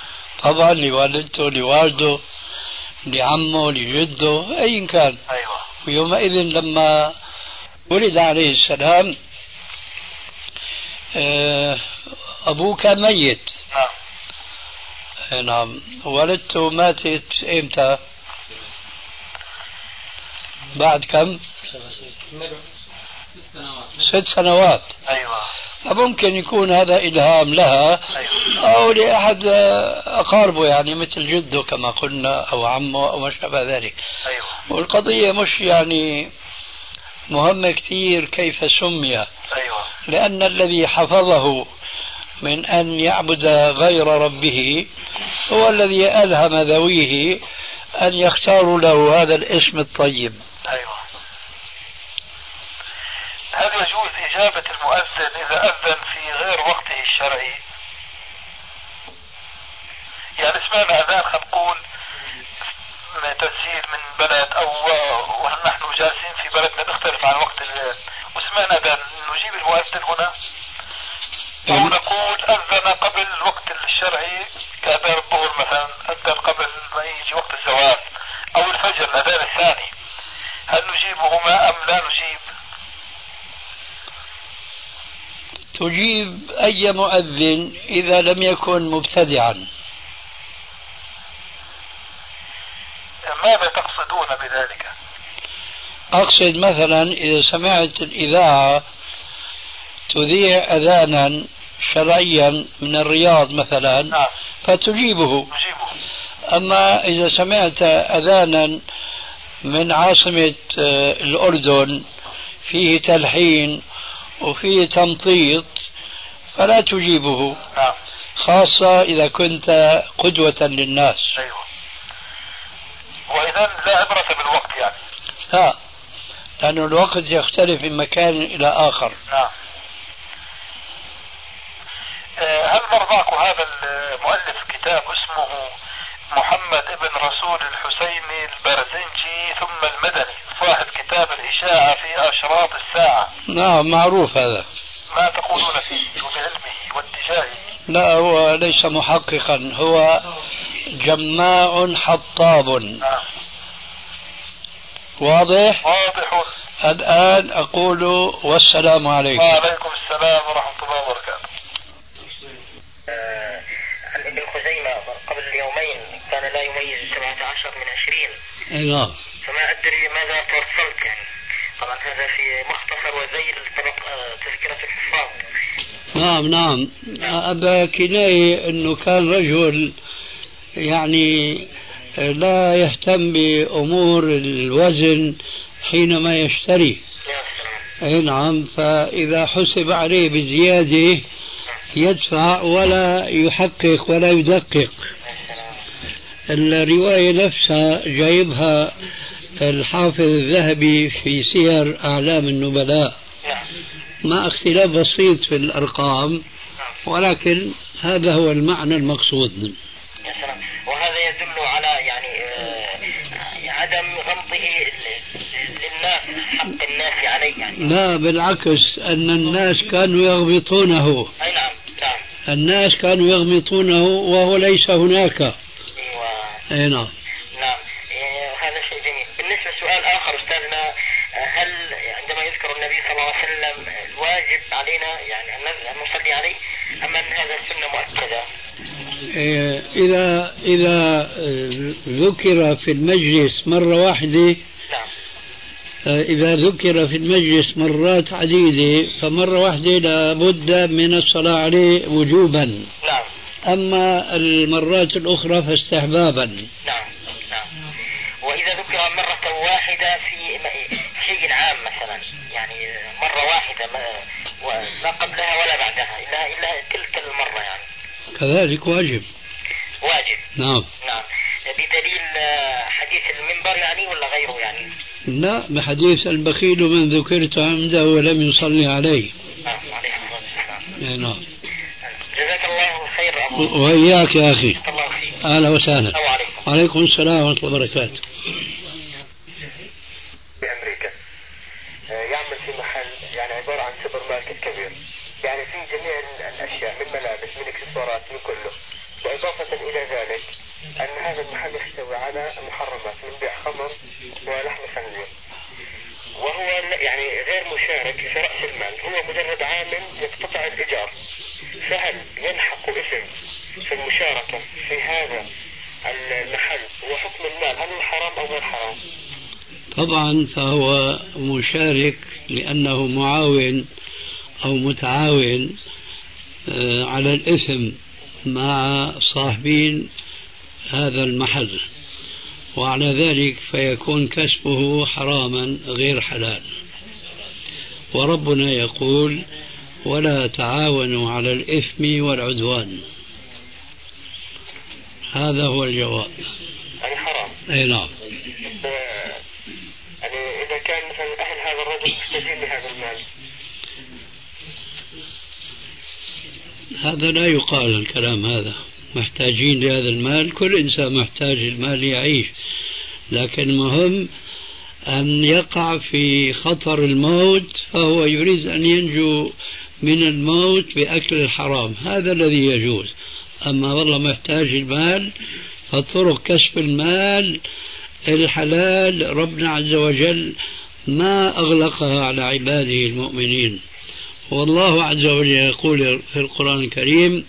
طبعا لوالدته لوالده لعمه لجده أي كان. أيوة. ويومئذ لما ولد عليه السلام آه، أبوه كان ميت. نعم. آه، نعم. والدته ماتت إمتى؟ بعد كم؟ ست سنوات. أيوة. فممكن يكون هذا إلهام لها أيوة. أو لأحد أقاربه يعني مثل جده كما قلنا أو عمه أو ما شابه ذلك. أيوة. والقضية مش يعني مهمة كثير كيف سمي. أيوة. لأن الذي حفظه من أن يعبد غير ربه هو الذي ألهم ذويه أن يختاروا له هذا الاسم الطيب. أيوة. هل يجوز إجابة المؤذن إذا أذن في غير وقته الشرعي؟ يعني سمعنا أذان خلينا نقول من تسجيل من بلد أو ونحن جالسين في بلدنا بيختلف عن وقت وسمعنا أذان نجيب المؤذن هنا؟ أو أم. نقول أذن قبل الوقت الشرعي كأذان الظهر مثلا أذن قبل ما يجي وقت الزواج أو الفجر الأذان الثاني هل نجيبهما أم لا نجيب؟ تجيب أي مؤذن إذا لم يكن مبتدعا ماذا تقصدون بذلك؟ أقصد مثلا إذا سمعت الإذاعة تذيع أذانا شرعيا من الرياض مثلا نعم. فتجيبه. أما إذا سمعت أذانا من عاصمة آه، الأردن فيه تلحين وفيه تمطيط فلا تجيبه نعم. خاصة إذا كنت قدوة للناس. أيوه. وإذا لا عبرة بالوقت يعني. لا لأن الوقت يختلف من مكان إلى آخر. نعم. هل مر معكم هذا المؤلف كتاب اسمه محمد ابن رسول الحسيني البرزنجي ثم المدني؟ صاحب كتاب الإشاعة في أشراط الساعة. نعم معروف هذا. ما تقولون فيه وبعلمه واتجاهه؟ لا هو ليس محققا. هو جماع حطاب. نعم. واضح؟ واضح. الآن أقول والسلام عليكم. وعليكم السلام ورحمة الله وبركاته آه، عن ابن خزيمة قبل يومين كان لا يميز 17 من 20 نعم فما أدري ماذا توصلت يعني. طبعا هذا في مختصر طرق آه، تذكرة الحفاظ. نعم نعم. أبا كناية أنه كان رجل يعني لا يهتم بأمور الوزن حينما يشتري. نعم فإذا حسب عليه بزيادة يدفع ولا يحقق ولا يدقق. الرواية نفسها جايبها الحافظ الذهبي في سير أعلام النبلاء. مع اختلاف بسيط في الأرقام ولكن هذا هو المعنى المقصود. يا سلام. وهذا يدل على يعني آه، عدم غمطه للناس حق الناس عليه يعني. لا بالعكس أن الناس كانوا يغبطونه. أي نعم. الناس كانوا يغمطونه وهو ليس هناك. أيوه أي نعم. نعم. إيه، هذا شيء جميل. بالنسبة لسؤال آخر أستاذنا هل عندما يذكر النبي صلى الله عليه وسلم الواجب علينا يعني أن نصلي عليه أم أن هذا سنة مؤكدة؟ إيه، إذا إذا آه، ذكر في المجلس مرة واحدة إذا ذكر في المجلس مرات عديدة فمرة واحدة لابد من الصلاة عليه وجوبا. نعم. أما المرات الأخرى فاستحبابا. نعم نعم. وإذا ذكر مرة واحدة في شيء عام مثلا يعني مرة واحدة ما, قبلها ولا بعدها إلا إلا تلك المرة يعني. كذلك واجب. واجب. نعم. نعم. بدليل آه، حديث المنبر يعني ولا غيره يعني؟ لا بحديث البخيل من ذكرت عنده ولم يصلي عليه. نعم عليه أي نعم. جزاك الله خير أبو. وإياك يا أخي. أهلا وسهلا. السلام عليكم. وعليكم السلام ورحمة الله وبركاته. في أمريكا. آه، يعمل في محل يعني عبارة عن سوبر ماركت كبير. يعني في جميع ال- الأشياء من ملابس من إكسسوارات من كله. وإضافة إلى ذلك هذا المحل يحتوي على محرمات من بيع خمر ولحم خنزير. وهو يعني غير مشارك في رأس المال. هو مجرد عامل يقتطع الإيجار. فهل يلحق إثم في المشاركة في هذا المحل وحكم المال؟ هل هو حرام أو غير حرام؟ طبعا فهو مشارك لأنه معاون أو متعاون آه، على الإثم مع صاحبين هذا المحل. وعلى ذلك فيكون كسبه حراما غير حلال. وربنا يقول ولا تعاونوا على الإثم والعدوان. هذا هو الجواب. يعني حرام أي نعم. يعني إذا كان مثلا أهل هذا الرجل محتاجين لهذا المال. هذا لا يقال الكلام هذا. محتاجين لهذا المال كل إنسان محتاج المال يعيش. لكن المهم أن يقع في خطر الموت فهو يريد أن ينجو من الموت بأكل الحرام. هذا الذي يجوز. أما والله محتاج المال فطرق كسب المال الحلال ربنا عز وجل ما أغلقها على عباده المؤمنين. والله عز وجل يقول في القرآن الكريم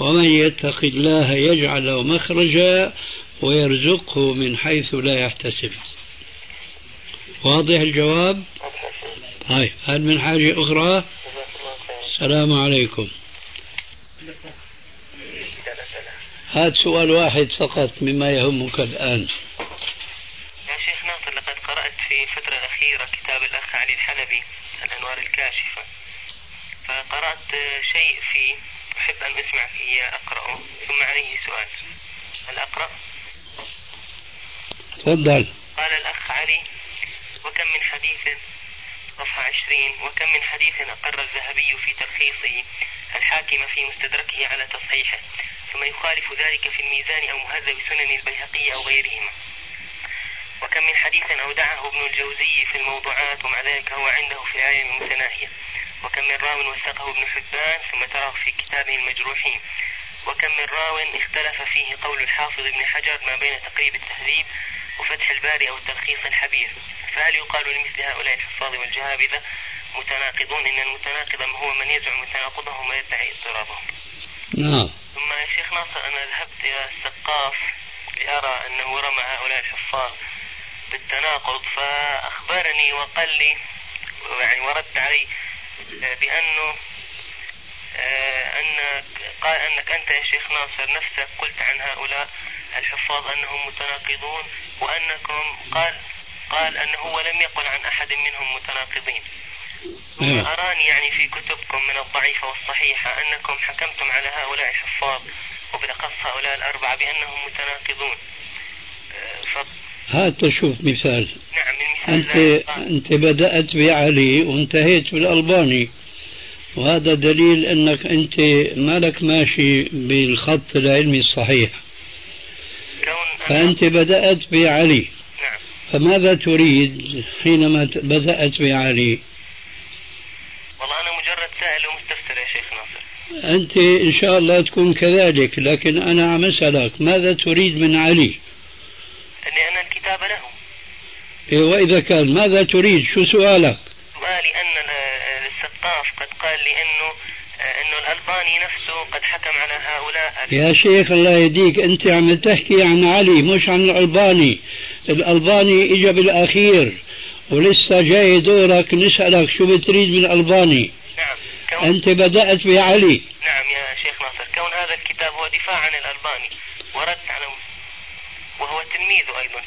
ومن يتق الله يجعل له مخرجا ويرزقه من حيث لا يحتسب. واضح الجواب؟ طيب هل من حاجة أخرى؟ السلام عليكم. هات سؤال واحد فقط مما يهمك الآن. يا شيخ ناصر لقد قرأت في الفترة الأخيرة كتاب الأخ علي الحلبي الأنوار الكاشفة. فقرأت شيء فيه أحب أن أسمع إياه أقرأه. ثم عليه سؤال. هل أقرأ؟ تفضل. قال الأخ علي وكم من حديث صفحة عشرين وكم من حديث أقر الذهبي في تلخيصه الحاكم في مستدركه على تصحيحه ثم يخالف ذلك في الميزان أو مهذب سنن البيهقي أو غيرهما. وكم من حديث أودعه ابن الجوزي في الموضوعات ومع ذلك هو عنده في الآية المتناهية. وكم من راو وثقه ابن حبان ثم تراه في كتابه المجروحين. وكم من راو اختلف فيه قول الحافظ ابن حجر ما بين تقريب التهذيب وفتح الباري أو التلخيص الحبير فهل يقال لمثل هؤلاء الحفاظ والجهابذة متناقضون إن المتناقض هو من يزعم تناقضه وما يدعي اضطرابه نعم. ثم يا شيخ ناصر أنا ذهبت إلى السقاف لأرى أنه رمى هؤلاء الحفاظ بالتناقض فأخبرني وقال لي يعني ورد علي بأنه آه، أن قال أنك أنت يا شيخ ناصر نفسك قلت عن هؤلاء الحفاظ أنهم متناقضون وأنكم قال قال أنه هو لم يقل عن أحد منهم متناقضين. أراني يعني في كتبكم من الضعيفة والصحيحة أنكم حكمتم على هؤلاء الحفاظ وبالأخص هؤلاء الأربعة بأنهم متناقضون آه،. هات تشوف مثال. نعم أنت أنت بدأت بعلي وانتهيت بالألباني. وهذا دليل أنك أنت مالك ماشي بالخط العلمي الصحيح. فأنت بدأت بعلي. نعم. فماذا تريد حينما بدأت بعلي؟ والله أنا مجرد سائل ومستفسر يا شيخ ناصر. أنت إن شاء الله تكون كذلك لكن أنا عم أسألك ماذا تريد من علي؟ لأن الكتاب له إيه، وإذا كان ماذا تريد؟ شو سؤالك؟ سؤالي أن ال- السقاف قد قال لي أنه أنه الألباني نفسه قد حكم على هؤلاء. يا شيخ الله يهديك. أنت عم تحكي عن علي مش عن الألباني. الألباني إجا بالأخير ولسه جاي دورك نسألك شو بتريد من الألباني. نعم كون أنت بدأت بعلي. نعم يا شيخ ناصر كون هذا الكتاب هو دفاع عن الألباني ورد على وهو تلميذه أيضا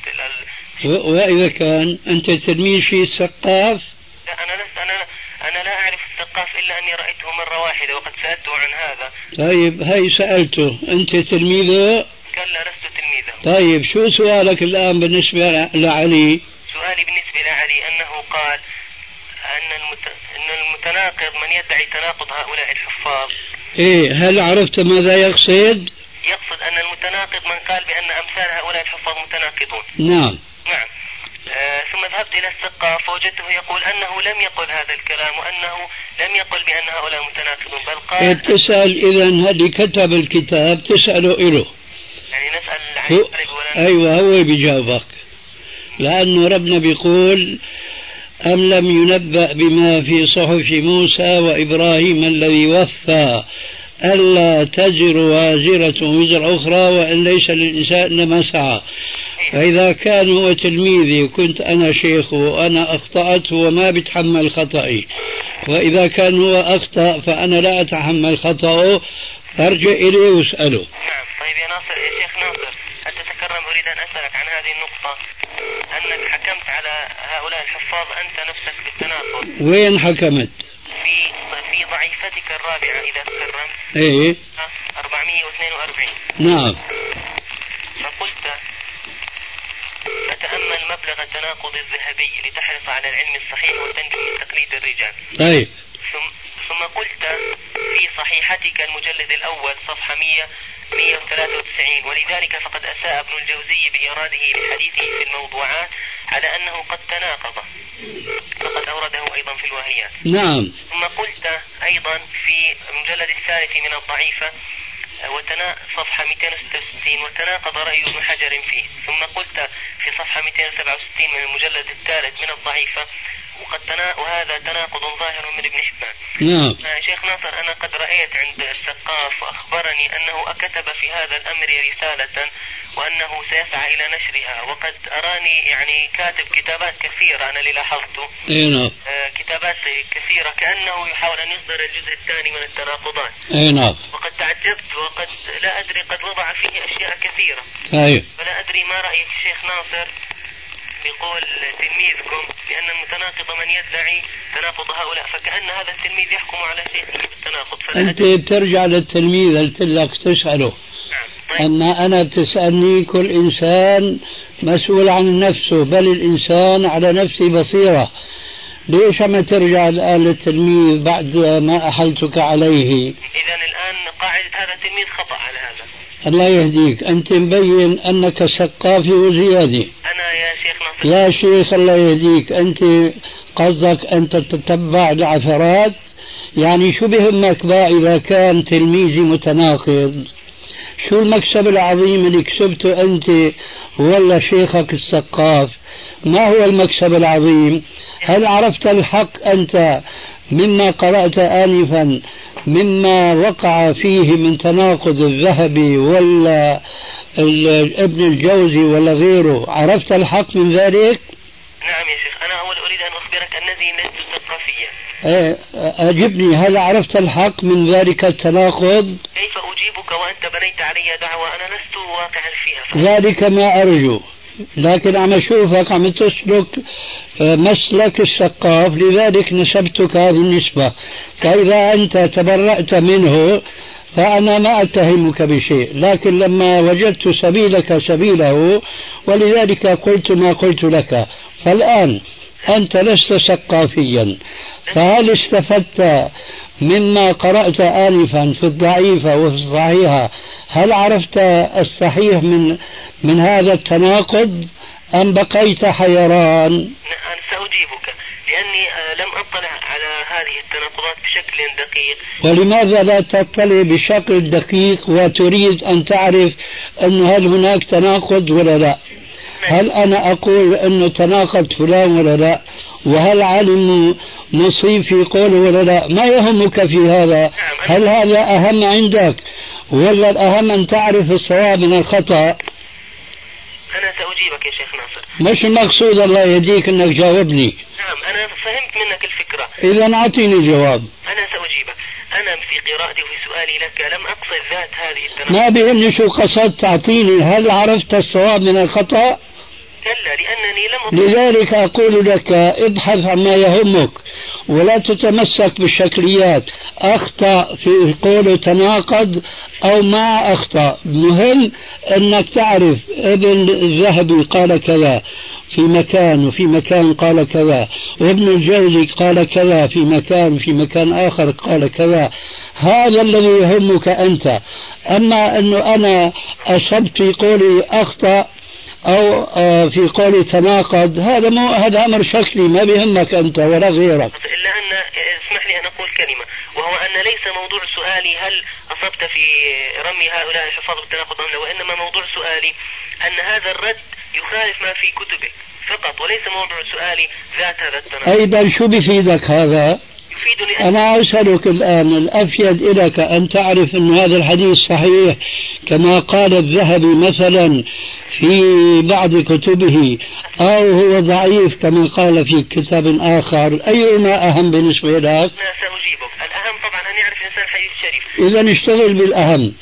وإذا كان أنت تلميذ في السقاف لا أنا لست أنا أنا لا أعرف الثقاف إلا أني رأيته مرة واحدة وقد سألته عن هذا. طيب هاي سألته أنت تلميذه؟ قال لا لست تلميذه. طيب شو سؤالك الآن بالنسبة لعلي؟ سؤالي بالنسبة لعلي أنه قال أن المت... أن المتناقض من يدعي تناقض هؤلاء الحفاظ. إيه هل عرفت ماذا يقصد؟ يقصد أن المتناقض من قال بأن أمثال هؤلاء الحفاظ متناقضون. نعم. نعم. آه، ثم ذهبت إلى السقاف فوجدته يقول أنه لم يقل هذا الكلام وأنه لم يقل بأن هؤلاء متناقضون بل قال تسأل إذا هذه كتب الكتاب تسأله إله. يعني نسأل عن هو أيوة هو بيجاوبك لأنه ربنا بيقول أم لم ينبأ بما في صحف موسى وإبراهيم الذي وفى ألا تزر وازرة وزر أخرى وأن ليس للإنسان إلا ما سعى. فإذا كان هو تلميذي وكنت أنا شيخه وأنا أخطأت هو ما بيتحمل خطأي. وإذا كان هو أخطأ فأنا لا أتحمل خطأه. فارجع إليه وأسأله. نعم. طيب يا ناصر يا شيخ ناصر أنت تكرم أريد أن أسألك عن هذه النقطة؟ أنك حكمت على هؤلاء الحفاظ أنت نفسك بالتناقض. وين حكمت؟ في في ضعيفتك الرابعة إذا تكرمت. إيه. 442 نعم. فقلت فتأمل مبلغ التناقض الذهبي لتحرص على العلم الصحيح وتنجو من تقليد الرجال. طيب ثم ثم قلت في صحيحتك المجلد الأول صفحة 100 193 ولذلك فقد أساء ابن الجوزي بإراده لحديثه في الموضوعات على أنه قد تناقض. فقد أورده أيضا في الواهيات. نعم. ثم قلت أيضا في المجلد الثالث من الضعيفة وتنا صفحة 266 وتناقض رأي ابن حجر فيه. ثم قلت في صفحة 267 من المجلد الثالث من الضعيفة وقد تنا... وهذا تناقض ظاهر من ابن حبان. نعم. آه، شيخ ناصر أنا قد رأيت عند السقاف وأخبرني أنه كتب في هذا الأمر رسالة وأنه سيسعى إلى نشرها. وقد أراني يعني كاتب كتابات كثيرة أنا اللي لاحظته. نعم. آه، كتابات كثيرة كأنه يحاول أن يصدر الجزء الثاني من التناقضات. نعم. وقد تعجبت وقد لا أدري قد وضع فيه أشياء كثيرة. طيب فلا أدري ما رأي الشيخ ناصر بقول تلميذكم بأن المتناقض من يدعي تناقض هؤلاء فكأن هذا التلميذ يحكم على شيخه بالتناقض فلا أنت بترجع للتلميذ قلت لك تسأله؟ نعم طيب. أما أنا بتسألني كل إنسان مسؤول عن نفسه بل الإنسان على نفسه بصيرة. ليش ما ترجع الآن للتلميذ بعد ما أحلتك عليه؟ إذا الآن قاعدة هذا التلميذ خطأ على هذا. الله يهديك. أنت مبين أنك سقافي وزيادة. أنا يا شيخ ناصر. يا شيخ الله يهديك. أنت قصدك أن تتبع العثرات؟ يعني شو بهمك بقى إذا كان تلميذي متناقض. شو المكسب العظيم اللي كسبته أنت ولا شيخك السقاف؟ ما هو المكسب العظيم؟ هل عرفت الحق أنت مما قرأت آنفا مما وقع فيه من تناقض الذهبي ولا ابن الجوزي ولا غيره؟ عرفت الحق من ذلك؟ نعم يا شيخ أنا أول أريد أن أخبرك أنني لست ثقافيا أجبني هل عرفت الحق من ذلك التناقض؟ كيف أجيبك وأنت بنيت علي دعوة؟ أنا لست واقعا فيها ذلك ما أرجو. لكن عم أشوفك عم تسلك آه، مسلك السقاف. لذلك نسبتك هذه النسبة. فإذا أنت تبرأت منه فأنا ما أتهمك بشيء. لكن لما وجدت سبيلك سبيله ولذلك قلت ما قلت لك. فالآن أنت لست سقافيا فهل استفدت مما قرأت آنفا في الضعيفة وفي الصحيحة؟ هل عرفت الصحيح من من هذا التناقض؟ أم بقيت حيران؟ نعم سأجيبك لأني آه، لم أطلع على هذه التناقضات بشكل دقيق. ولماذا لا تطلع بشكل دقيق وتريد أن تعرف أن هل هناك تناقض ولا لا؟ هل أنا أقول أنه تناقض فلان ولا لا؟ وهل علم مصيب في قوله ولا لا؟ ما يهمك في هذا؟ هل هذا أهم عندك؟ ولا الأهم أن تعرف الصواب من الخطأ؟ أنا سأجيبك يا شيخ ناصر. مش المقصود الله يهديك أنك جاوبني. نعم أنا فهمت منك الفكرة. إذا أعطيني جواب. أنا سأجيبك. أنا في قراءتي وفي سؤالي لك لم أقصد ذات هذه التناقض. ما بيهمني شو قصدت تعطيني هل عرفت الصواب من الخطأ؟ كلا لأنني لم أطلع لذلك أقول لك ابحث عما يهمك ولا تتمسك بالشكليات أخطأ في قوله تناقض أو ما أخطأ. مهم أنك تعرف ابن الذهبي قال كذا في مكان وفي مكان قال كذا وابن الجوزي قال كذا في مكان في مكان آخر قال كذا. هذا الذي يهمك أنت. أما أنه أنا أصبت في قولي أخطأ أو آه، في قول تناقض هذا مو هذا أمر شكلي ما بيهمك أنت ولا غيرك إلا أن اسمح لي أن أقول كلمة وهو أن ليس موضوع سؤالي هل أصبت في رمي هؤلاء الحفاظ بالتناقض أم لا وإنما موضوع سؤالي أن هذا الرد يخالف ما في كتبك فقط وليس موضوع سؤالي ذات هذا التناقض أيضا شو بفيدك هذا؟ يفيدني أنا أسألك الآن الأفيد لك أن تعرف أن هذا الحديث صحيح كما قال الذهبي مثلا في بعض كتبه أو هو ضعيف كما قال في كتاب آخر. أيهما أهم بالنسبة لك؟ لا سأجيبك. الأهم طبعا أن يعرف الإنسان الحديث الشريف إذا اشتغل بالأهم.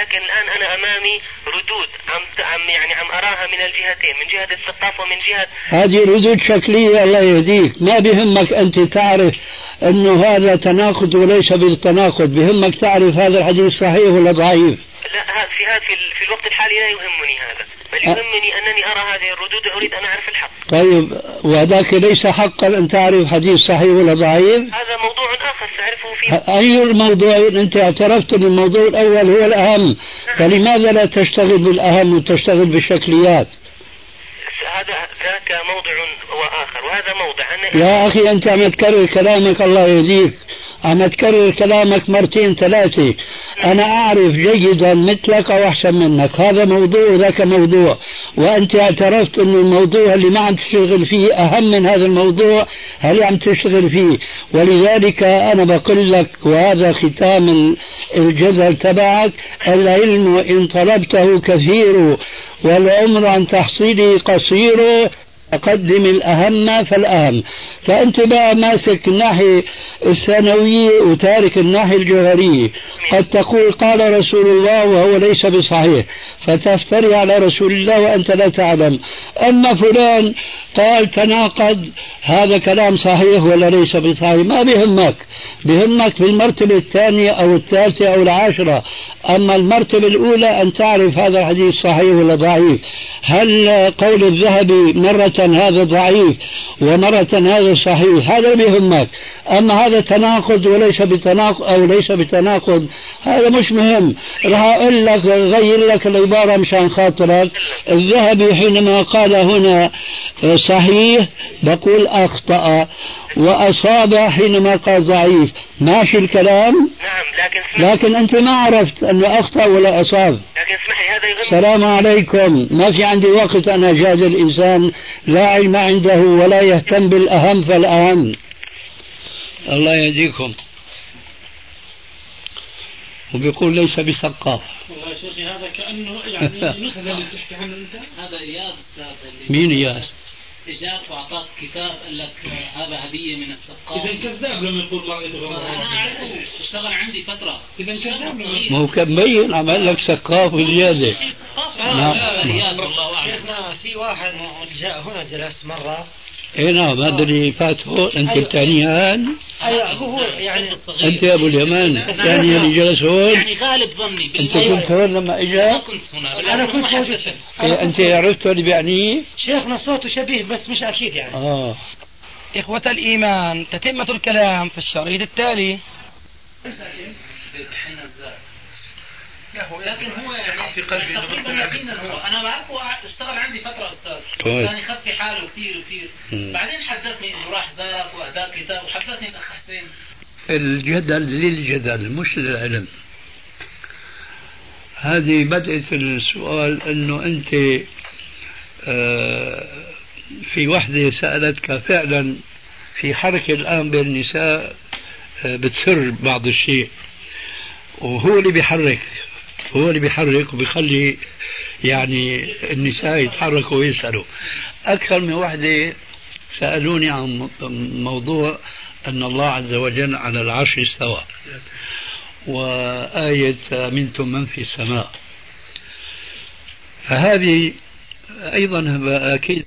لكن الآن أنا أمامي ردود. عم عم يعني عم أراها من الجهتين من جهة الثقافة ومن جهة هذه ردود شكلية الله يهديك. ما بهمك أنت تعرف أنه هذا تناقض وليس بالتناقض؟ بهمك تعرف هذا الحديث صحيح ولا ضعيف؟ لا في هذا في, في الوقت الحالي لا يهمني هذا. بل يهمني أنني أرى هذه الردود أريد أن أعرف الحق. طيب وذاك ليس حقا أن تعرف حديث صحيح ولا ضعيف؟ هذا موضوع آخر سأعرفه في أي الموضوع أنت اعترفت أن الموضوع الأول هو الأهم؟ فلماذا لا تشتغل بالأهم وتشتغل بالشكليات؟ هذا ذاك موضع وآخر. وهذا موضع. أنا يا أخي أنت عم تكرر كلامك الله يهديك. عم تكرر كلامك مرتين ثلاثة. أنا أعرف جيدا مثلك أو أحسن منك. هذا موضوع وذاك موضوع. وأنت اعترفت أن الموضوع اللي ما عم تشتغل فيه أهم من هذا الموضوع اللي عم تشتغل فيه. ولذلك أنا بقول لك وهذا ختام الجدل تبعك. العلم إن طلبته كثير والعمر عن تحصيله قصير. قدم الأهم فالأهم. فأنت بقى ماسك الناحية الثانوية وتارك الناحية الجوهرية. قد تقول قال رسول الله وهو ليس بصحيح. فتفتري على رسول الله وأنت لا تعلم. أما فلان قال تناقض هذا كلام صحيح ولا ليس بصحيح؟ ما بهمك. بهمك في المرتبة الثانية أو الثالثة أو العاشرة. أما المرتبة الأولى أن تعرف هذا الحديث صحيح ولا ضعيف. هل قول الذهبي مرة هذا ضعيف ومرة هذا صحيح هذا بيهمك أما هذا تناقض وليس بتناقض أو ليس بتناقض هذا مش مهم. راح أقول لك غير لك العبارة مشان خاطرك. الذهبي حينما قال هنا صحيح بقول أخطأ. وأصاب حينما قال ضعيف. ماشي الكلام؟ نعم لكن لكن أنت ما عرفت أنه أخطأ ولا أصاب. لكن السلام عليكم. ما في عندي وقت أنا أجادل إنسان لا علم عنده ولا يهتم بالأهم فالأهم. الله يهديكم. وبيقول ليس بثقاف. والله يا شيخي هذا كأنه يعني نسخه اللي بتحكي عنه انت هذا أستاذ مين إياس؟ اجاك واعطاك كتاب قال لك هذا هدية من الثقافه إذا كذاب لما يقول رايته أنا أعرفه اشتغل عندي فترة. إذا كذاب ما هو كان مبين عمل لك ثقاف وزيادة نعم. اياد الله أعلم. شيخنا في واحد جاء هنا جلس مرة. اي نعم هذا اللي فات هون أنت أيوة. الثاني هان أيوة هو يعني أنت يا أبو اليمان الثاني اللي جلس هون يعني غالب ظني أنت. كنت هون لما ما اجا كنت هنا أنا كنت موجود إيه أنت عرفت اللي بيعنيه شيخنا صوته شبيه بس مش أكيد يعني. آه. إخوة الإيمان تتمة الكلام في الشريط التالي. لكن هو يعني في قلبي تقريبا يقينا هو. أنا بعرفه اشتغل عندي فترة أستاذ. طيب. كان يخفي حاله كثير وكثير مم. بعدين حدثني إنه راح زارك واهداك كتاب وحدثني الاخ حسين. الجدل للجدل مش للعلم. هذه بدأت السؤال إنه أنت آه، في وحدة سألتك فعلا في حركة الآن بين النساء آه، بتسر بعض الشيء. وهو اللي بيحرك. هو اللي بيحرك وبيخلي يعني النساء يتحركوا ويسألوا. أكثر من وحدة سألوني عن موضوع أن الله عز وجل على العرش استوى. وآية أمنتم من في السماء. فهذه أيضا أكيد